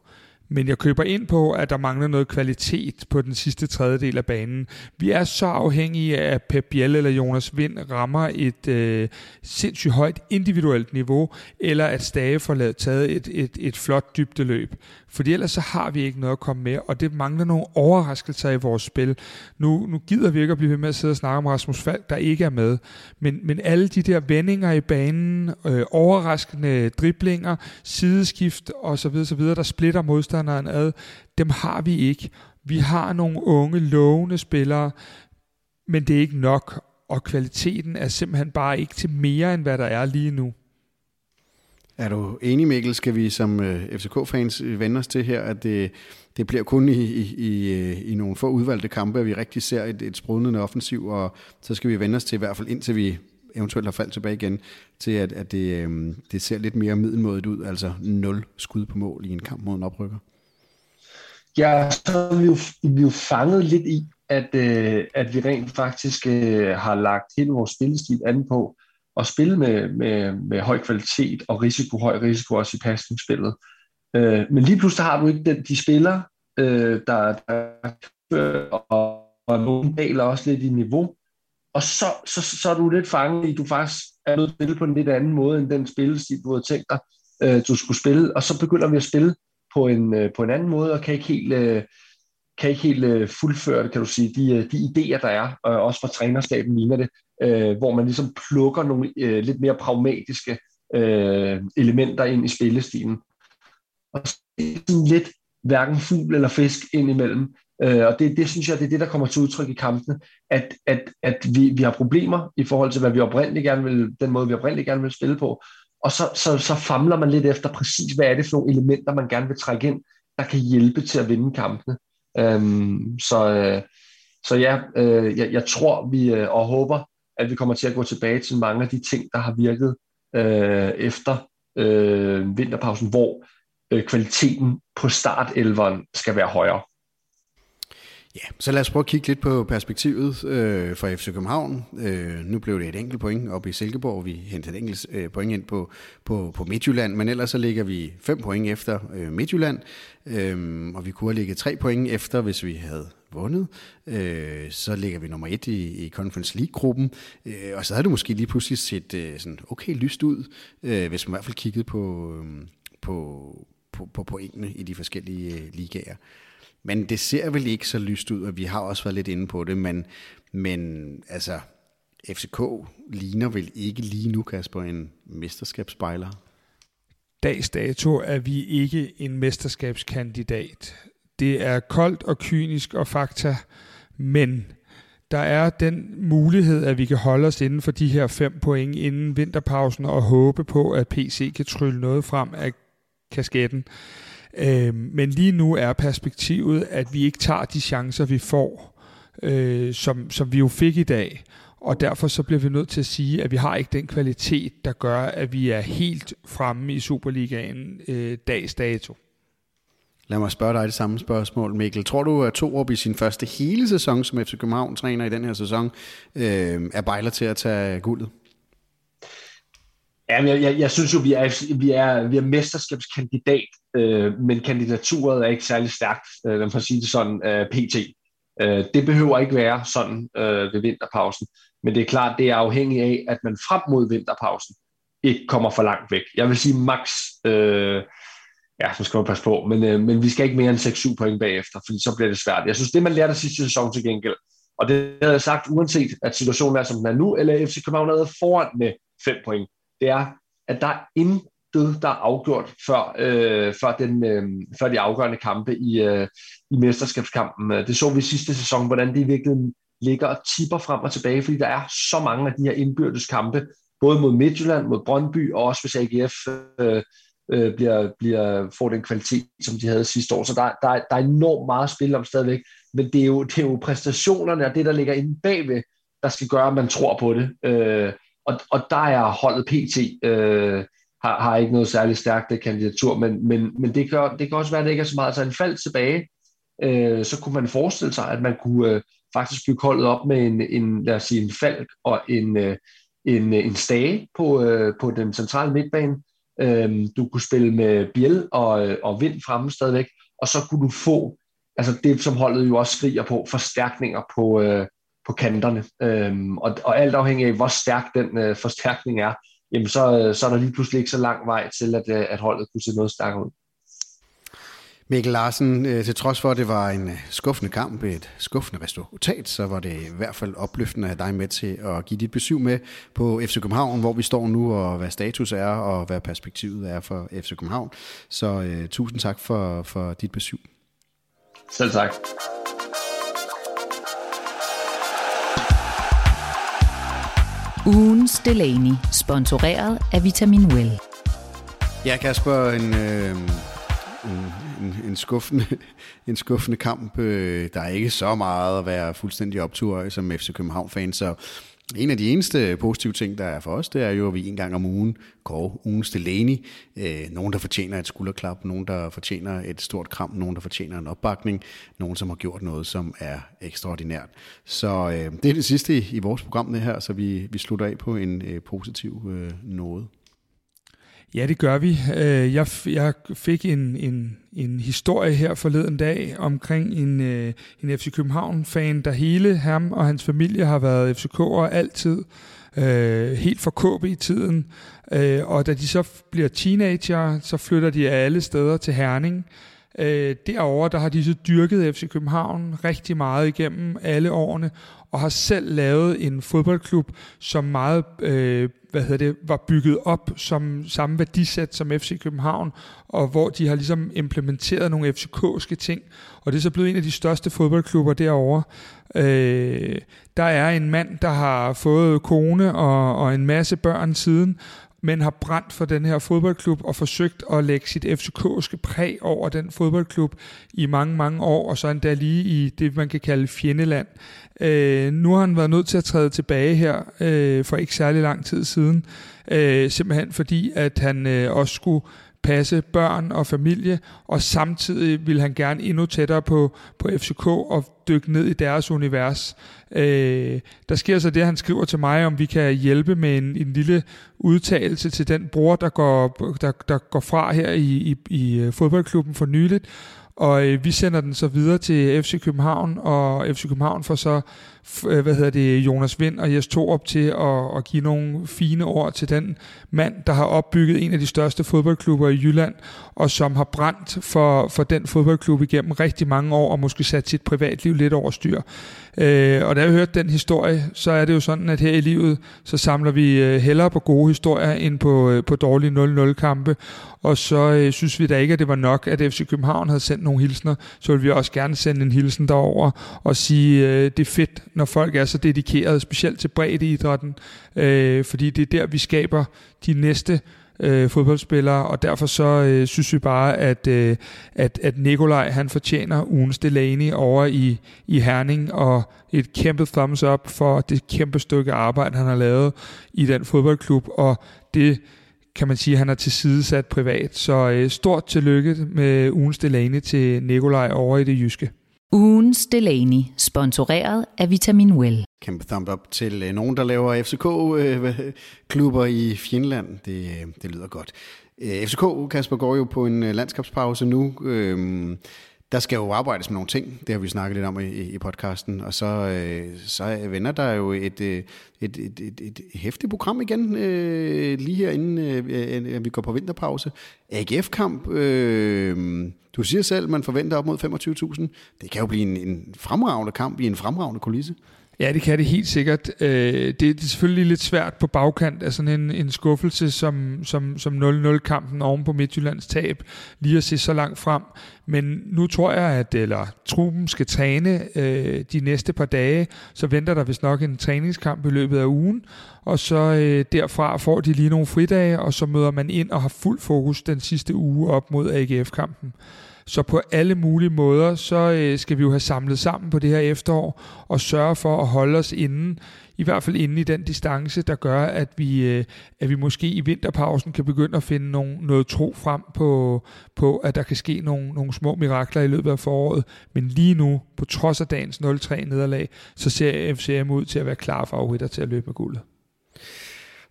Men jeg køber ind på, at der mangler noget kvalitet på den sidste tredjedel af banen. Vi er så afhængige af, at Pep Biel eller Jonas Vind rammer et øh, sindssygt højt individuelt niveau, eller at Stage får lavet, taget et, et, et flot dybdeløb. Fordi ellers så har vi ikke noget at komme med, og det mangler nogle overraskelser i vores spil. Nu, nu gider vi ikke at blive ved med at sidde og snakke om Rasmus Falk, der ikke er med. Men, men alle de der vendinger i banen, øh, overraskende driblinger, sideskift osv., osv., der splitter modstanderen ad, dem har vi ikke. Vi har nogle unge, lovende spillere, men det er ikke nok, og kvaliteten er simpelthen bare ikke til mere, end hvad der er lige nu. Er du enig, Mikkel? Skal vi som øh, FCK-fans vende os til her, at det, det bliver kun i, i, i, øh, i nogle få udvalgte kampe, at vi rigtig ser et, et sprudlende offensiv, og så skal vi vende os til i hvert fald indtil vi eventuelt har faldt tilbage igen, til at, at det, øh, det ser lidt mere middelmådigt ud, altså nul skud på mål i en kamp mod en oprykker. Ja, så er vi jo, vi jo fanget lidt i, at, øh, at vi rent faktisk øh, har lagt hele vores spillestil an på, at spille med, med, med høj kvalitet og risiko, høj risiko også i pasningsspillet. Øh, men lige pludselig har du ikke den, de spillere, øh, der, der og, og nogle daler også lidt i niveau, og så, så, så er du lidt fanget i, du faktisk er nødt til at spille på en lidt anden måde, end den spillestil, du havde tænkt dig, øh, du skulle spille, og så begynder vi at spille på en, øh, på en anden måde, og kan ikke helt, øh, kan ikke helt øh, fuldføre det, kan du sige, de, øh, de idéer, der er, og også fra trænerstaben ligner det, øh, hvor man ligesom plukker nogle øh, lidt mere pragmatiske øh, elementer ind i spillestilen. Og sådan lidt hverken fugl eller fisk ind imellem. Øh, og det, det synes jeg, det er det, der kommer til udtryk i kampene, at, at, at vi, vi har problemer i forhold til, hvad vi oprindeligt gerne vil, den måde, vi oprindeligt gerne vil spille på. Og så, så, så famler man lidt efter præcis, hvad er det for nogle elementer, man gerne vil trække ind, der kan hjælpe til at vinde kampene. Øhm, så, øh, så ja, øh, jeg, jeg tror vi øh, og håber, at vi kommer til at gå tilbage til mange af de ting, der har virket øh, efter øh, vinterpausen, hvor øh, kvaliteten på startelveren skal være højere. Ja, så lad os prøve at kigge lidt på perspektivet øh, for FC København. Øh, nu blev det et enkelt point op i Silkeborg. Vi hentede et enkelt øh, point ind på, på, på Midtjylland, men ellers så ligger vi fem point efter øh, Midtjylland, øh, og vi kunne have ligget tre point efter, hvis vi havde vundet. Øh, så ligger vi nummer et i, i Conference League-gruppen, øh, og så havde det måske lige pludselig set øh, sådan okay lyst ud, øh, hvis man i hvert fald kiggede på, øh, på, på, på pointene i de forskellige øh, ligaer. Men det ser vel ikke så lyst ud, og vi har også været lidt inde på det, men, men altså, FCK ligner vel ikke lige nu, Kasper, en mesterskabsspejler? Dags dato er vi ikke en mesterskabskandidat. Det er koldt og kynisk og fakta, men der er den mulighed, at vi kan holde os inden for de her fem point inden vinterpausen og håbe på, at PC kan trylle noget frem af kasketten. Øh, men lige nu er perspektivet, at vi ikke tager de chancer, vi får, øh, som, som vi jo fik i dag. Og derfor så bliver vi nødt til at sige, at vi har ikke den kvalitet, der gør, at vi er helt fremme i Superligaen øh, dags dato. Lad mig spørge dig det samme spørgsmål, Mikkel. Tror du, at Torup i sin første hele sæson som FC København-træner i den her sæson, øh, er bejler til at tage guldet? Ja, jeg, jeg, jeg synes jo, vi er, vi er, vi er mesterskabskandidat, øh, men kandidaturet er ikke særlig stærkt, øh, lad mig sige det sådan, øh, pt. Øh, det behøver ikke være sådan øh, ved vinterpausen, men det er klart, det er afhængigt af, at man frem mod vinterpausen ikke kommer for langt væk. Jeg vil sige max, øh, ja, så skal man passe på, men, øh, men vi skal ikke mere end 6-7 point bagefter, fordi så bliver det svært. Jeg synes, det man lærte sidste sæson til gengæld, og det havde jeg sagt, uanset at situationen er, som den er nu, eller FC København er foran med 5 point, det er, at der er intet, der er afgjort før, øh, før, den, øh, før de afgørende kampe i, øh, i mesterskabskampen. Øh, det så vi sidste sæson, hvordan det i virkeligheden ligger og tipper frem og tilbage, fordi der er så mange af de her indbyrdes kampe, både mod Midtjylland, mod Brøndby, og også hvis AGF øh, øh, bliver, bliver, får den kvalitet, som de havde sidste år. Så der, der, der er enormt meget spil om stadigvæk, men det er, jo, det er jo præstationerne og det, der ligger inde bagved, der skal gøre, at man tror på det. Øh, og, og der er holdet PT, øh, har, har ikke noget særligt stærkt kandidatur, men, men, men det, kan, det kan også være, at det ikke er så meget. Altså en fald tilbage, øh, så kunne man forestille sig, at man kunne øh, faktisk bygge holdet op med en, en, lad os sige, en falk og en, øh, en, øh, en stage på, øh, på den centrale midtbane. Øh, du kunne spille med Biel og, øh, og Vind fremme stadigvæk, og så kunne du få altså det, som holdet jo også skriger på, forstærkninger på, øh, på kanterne. Øhm, og, og alt afhængig af, hvor stærk den øh, forstærkning er, jamen så, øh, så er der lige pludselig ikke så lang vej til, at, øh, at holdet kunne se noget stærkere ud. Mikkel Larsen, øh, til trods for, at det var en skuffende kamp, et skuffende resultat, så var det i hvert fald opløftende af dig med til at give dit besøg med på FC København, hvor vi står nu, og hvad status er, og hvad perspektivet er for FC København. Så uh, tusind tak for, for dit besøg. Selv tak. Ugens Delaney, sponsoreret af Vitamin Well. Ja, Kasper, en, øh, en, en, en, skuffende, en skuffende kamp. Øh, der er ikke så meget at være fuldstændig optur som FC København-fan, så en af de eneste positive ting, der er for os, det er jo, at vi en gang om ugen går ugens Delaney. Øh, nogen, der fortjener et skulderklap, nogen, der fortjener et stort kram, nogen, der fortjener en opbakning, nogen, som har gjort noget, som er ekstraordinært. Så øh, det er det sidste i, i vores program det her, så vi, vi slutter af på en øh, positiv øh, noget. Ja, det gør vi. Øh, jeg, jeg fik en, en, en historie her forleden dag omkring en, øh, en FC København-fan, der hele ham og hans familie har været FCK'er altid, øh, helt for KB i tiden. Øh, og da de så bliver teenager, så flytter de alle steder til Herning. Øh, Derover der har de så dyrket FC København rigtig meget igennem alle årene, og har selv lavet en fodboldklub, som meget øh, hvad hedder det, var bygget op som samme værdisæt som FC København, og hvor de har ligesom implementeret nogle FCK'ske ting, og det er så blevet en af de største fodboldklubber derovre. Øh, der er en mand, der har fået kone og, og en masse børn siden, men har brændt for den her fodboldklub og forsøgt at lægge sit FCK'ske præg over den fodboldklub i mange, mange år, og så endda lige i det, man kan kalde fjendeland. Øh, nu har han været nødt til at træde tilbage her øh, for ikke særlig lang tid siden, øh, simpelthen fordi, at han øh, også skulle passe børn og familie, og samtidig vil han gerne endnu tættere på, på FCK og dykke ned i deres univers. Øh, der sker så det, han skriver til mig, om vi kan hjælpe med en, en lille udtalelse til den bror, der går, der, der går fra her i, i, i øh, fodboldklubben for nyligt, og øh, vi sender den så videre til FC København, og FC København får så Øh, hvad hedder det, Jonas Vind og Jes Torup til at, at give nogle fine ord til den mand, der har opbygget en af de største fodboldklubber i Jylland, og som har brændt for, for den fodboldklub igennem rigtig mange år, og måske sat sit privatliv lidt over styr. Øh, og da jeg hørte den historie, så er det jo sådan, at her i livet, så samler vi øh, hellere på gode historier, end på, øh, på dårlige 0-0 kampe. Og så øh, synes vi da ikke, at det var nok, at FC København havde sendt nogle hilsner. Så vil vi også gerne sende en hilsen derover og sige, øh, det er fedt, når folk er så dedikerede, specielt til breddeidrætten, øh, fordi det er der, vi skaber de næste øh, fodboldspillere, og derfor så øh, synes vi bare, at, øh, at, at Nikolaj han fortjener ugens Delaney over i, i Herning, og et kæmpe thumbs up for det kæmpe stykke arbejde, han har lavet i den fodboldklub, og det kan man sige, han er tilsidesat privat. Så øh, stort tillykke med ugens Delaney til Nikolaj over i det jyske. Ugens Delaney, sponsoreret af Vitamin Well. kæmpe thumb up til øh, nogen, der laver FCK-klubber øh, i Finland. Det, øh, det lyder godt. Øh, FCK, Kasper, går jo på en øh, landskabspause nu. Øh, der skal jo arbejdes med nogle ting, det har vi snakket lidt om i, i podcasten, og så, øh, så vender der jo et, et, et, et, et hæftigt program igen, øh, lige her inden øh, vi går på vinterpause. AGF-kamp, øh, du siger selv, man forventer op mod 25.000. Det kan jo blive en, en fremragende kamp i en fremragende kulisse. Ja, det kan det helt sikkert. Øh, det, det er selvfølgelig lidt svært på bagkant af sådan en, en skuffelse som, som, som 0-0-kampen oven på Midtjyllands tab, lige at se så langt frem. Men nu tror jeg, at eller, truppen skal træne øh, de næste par dage, så venter der vist nok en træningskamp i løbet af ugen, og så øh, derfra får de lige nogle fridage, og så møder man ind og har fuld fokus den sidste uge op mod AGF-kampen. Så på alle mulige måder, så øh, skal vi jo have samlet sammen på det her efterår og sørge for at holde os inden, i hvert fald inde i den distance, der gør, at vi, øh, at vi måske i vinterpausen kan begynde at finde nogle, noget tro frem på, på, at der kan ske nogle, nogle små mirakler i løbet af foråret. Men lige nu, på trods af dagens 0-3 nederlag, så ser FCM ud til at være klar favoritter til at løbe med guldet.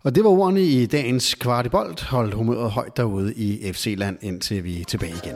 Og det var ordene i dagens kvartibold. Hold humøret højt derude i FC-land, indtil vi er tilbage igen.